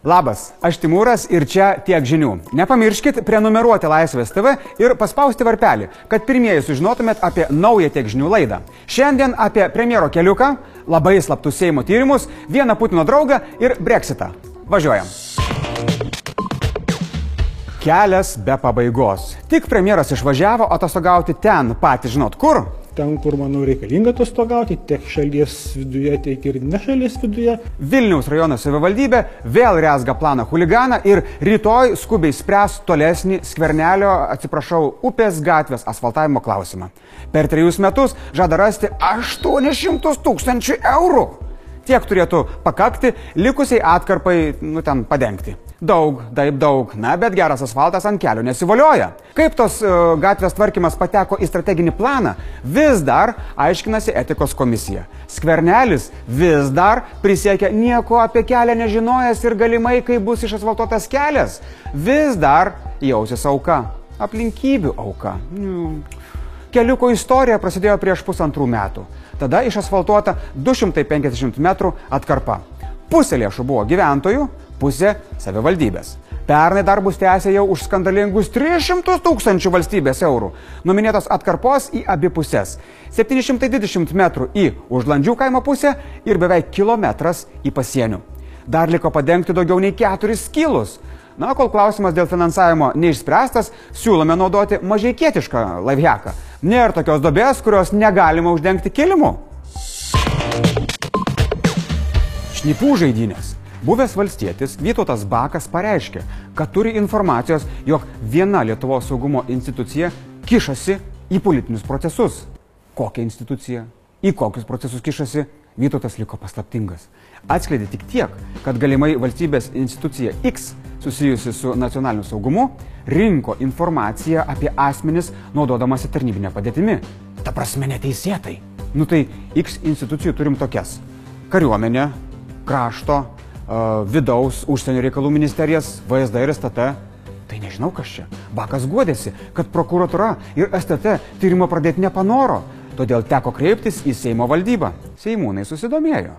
Labas, aš Timūras ir čia tiek žinių. Nepamirškit prenumeruoti Laisvės TV ir paspausti varpelį, kad pirmieji sužinotumėt apie naują tiek žinių laidą. Šiandien apie premjero keliuką, labai slaptus Seimo tyrimus, vieną Putino draugą ir Brexitą. Važiuojam. Kelias be pabaigos. Tik premjeras išvažiavo atostogauti ten, patys žinot kur, ten, kur, manau, reikalinga atostogauti, tiek šalies viduje, tiek ir ne šalies viduje. Vilniaus rajono savivaldybė vėl resga planą huliganą ir rytoj skubiai spręs tolesnį skvernelio, atsiprašau, upės gatvės asfaltavimo klausimą. Per trejus metus žada rasti 800 tūkstančių eurų. Tiek turėtų pakakti likusiai atkarpai, nu ten padengti. Daug, taip daug, na, bet geras asfaltas ant kelių nesivolioja. Kaip tos uh, gatvės tvarkymas pateko į strateginį planą, vis dar aiškinasi etikos komisija. Skvernelis vis dar prisiekia nieko apie kelią nežinojęs ir galimai, kai bus išasfaltuotas kelias, vis dar jausis auka, aplinkybių auka. Mm. Keliuko istorija prasidėjo prieš pusantrų metų. Tada išasfaltuota 250 metrų atkarpa. Pusė lėšų buvo gyventojų, pusė savivaldybės. Pernai darbus tęsė jau už skandalingus 300 tūkstančių valstybės eurų. Numinėtos atkarpos į abi pusės. 720 metrų į užlandžių kaimo pusę ir beveik kilometras į pasienių. Dar liko padengti daugiau nei 4 kilus. Na, kol klausimas dėl finansavimo neišspręstas, siūlome naudoti mažiekietišką laivheką. Nėra tokios dobės, kurios negalima uždengti kilimu. Šnipų žaidynės. Buvęs valstietis Vytautas Bakas pareiškė, kad turi informacijos, jog viena Lietuvos saugumo institucija kišasi į politinius procesus. Kokia institucija? Į kokius procesus kišasi? Vytautas liko paslaptingas. Atskleidė tik tiek, kad galimai valstybės institucija X susijusi su nacionaliniu saugumu rinko informaciją apie asmenis naudodamasi tarnybinę padėtimi. Ta prasme neteisėtai. Nu tai X institucijų turim tokias. Kariuomenė, krašto, vidaus užsienio reikalų ministerijas, VSD ir STT. Tai nežinau kas čia. Bakas guodėsi, kad prokuratura ir STT tyrimo pradėti nepanoro, todėl teko kreiptis į Seimo valdybą. Seimūnai susidomėjo.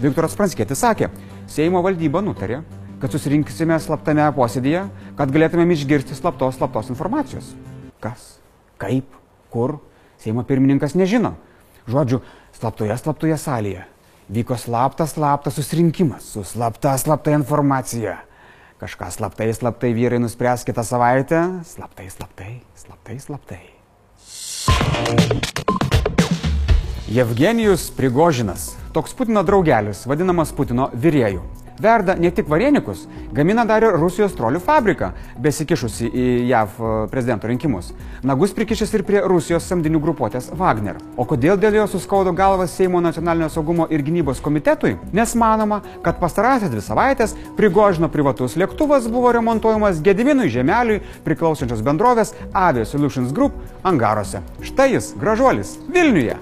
Viktoras Pranskėtis sakė, Seimo valdyba nutarė, kad susirinksime slaptame posėdėje, kad galėtumėm išgirsti slaptos slaptos informacijos. Kas, kaip, kur, Seimo pirmininkas nežino. Žodžiu, slaptoje slaptoje salėje vyko slaptas, slaptas susirinkimas su slapta, slapta informacija. Kažką slaptai, slaptai vyrai nuspręs kitą savaitę, slaptai, slaptai, slaptai, slaptai. Jevgenijus Prigožinas, toks Putino draugelis, vadinamas Putino vyrėjų verda ne tik varenikus, gamina dar ir Rusijos trolių fabriką, besikišusi į JAV e, prezidento rinkimus. Nagus prikišęs ir prie Rusijos samdinių grupuotės Wagner. O kodėl dėl jo suskaudo galvas Seimo nacionalinio saugumo ir gynybos komitetui? Nes manoma, kad pastarąsias dvi savaitės Prigožino privatus lėktuvas buvo remontuojamas Gediminui Žemeliui priklausančios bendrovės Avia Solutions Group angaruose. Štai jis, gražuolis, Vilniuje.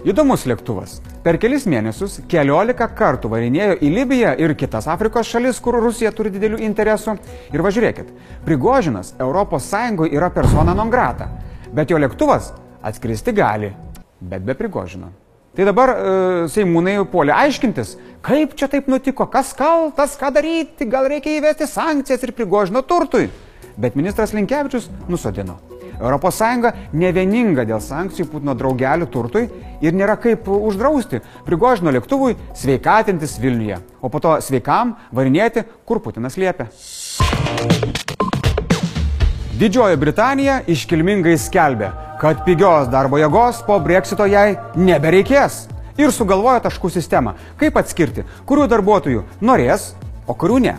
Įdomus lėktuvas. Per kelis mėnesius keliolika kartų varinėjo į Libiją ir kitas Afrikos šalis, kur Rusija turi didelių interesų. Ir važiuokit, Prigožinas ES yra persona non grata, bet jo lėktuvas atskristi gali, bet be Prigožino. Tai dabar e, Seimūnai puolė aiškintis, kaip čia taip nutiko, kas kaltas, ką daryti, gal reikia įvesti sankcijas ir Prigožino turtui. Bet ministras Linkevičius nusodino. ES ne vieninga dėl sankcijų Putino draugelių turtui ir nėra kaip uždrausti Prigožino lėktuvui sveikatintis Vilniuje, o po to sveikam varinėti, kur Putinas liepia. Didžioji Britanija iškilmingai skelbė, kad pigios darbo jėgos po breksito jai nebereikės. Ir sugalvojo taškų sistemą, kaip atskirti, kurių darbuotojų norės, o kurių ne.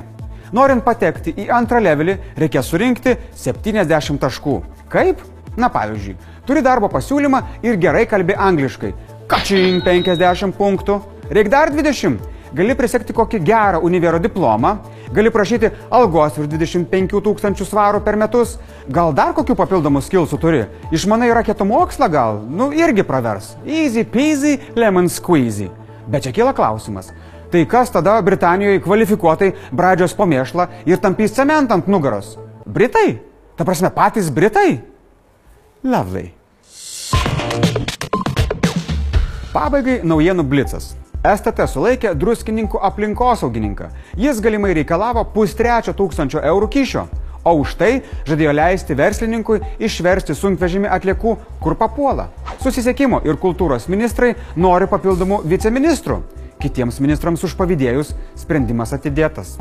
Norint patekti į antrą levelį, reikia surinkti 70 taškų. Kaip? Na pavyzdžiui, turi darbo pasiūlymą ir gerai kalbi angliškai. Kačin 50 punktų. Reik dar 20. Gali prisekti kokį gerą univero diplomą, gali prašyti algos virš 25 tūkstančių svarų per metus, gal dar kokių papildomų skilsų turi, išmanai raketų mokslą gal, nu irgi pravers. Easy peasy, lemon squeezy. Bet čia kyla klausimas, tai kas tada Britanijoje kvalifikuotai bradžios pomėšlą ir tampys cementą ant nugaros? Britai? Ta prasme, patys Britai? Lovely. Pabaigai naujienų blicas. STT sulaikė druskininkų aplinkosaugininką. Jis galimai reikalavo pustrečio tūkstančio eurų kyšio, o už tai žadėjo leisti verslininkui išversti sunkvežimį atliekų, kur papuola. Susisiekimo ir kultūros ministrai nori papildomų viceministrų. Kitiems ministrams už pavydėjus sprendimas atidėtas.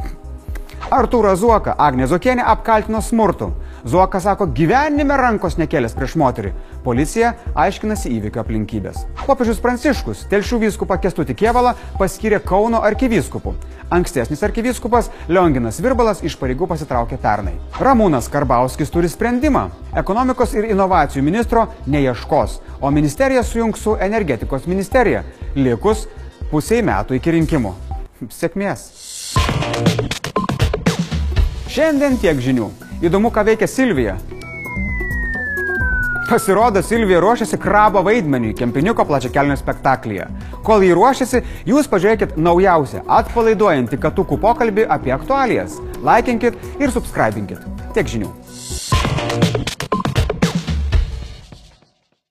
Artūrą Zuoką Agnė Zokienė apkaltino smurtu. Zuokas sako, gyvenime rankos nekėlęs prieš moterį. Policija aiškinasi įvykio aplinkybės. Popiežius Pranciškus Telšių vyskupą Kestutį Kievalą paskyrė Kauno arkivyskupu. Ankstesnis arkivyskupas Lionginas Virbalas iš pareigų pasitraukė pernai. Ramūnas Karbauskis turi sprendimą. Ekonomikos ir inovacijų ministro neieškos, o ministerija sujungs su energetikos ministerija, likus pusiai metų iki rinkimų. Sėkmės. Šiandien tiek žinių. Įdomu, ką veikia Silvija. Pasirodo, Silvija ruošiasi krabo vaidmeniui Kempiniuko plačiakelnio spektaklyje. Kol jį ruošiasi, jūs pažiūrėkit naujausią, atpalaiduojantį katukų pokalbį apie aktualijas. Laikinkit ir subscribinkit. Tiek žinių.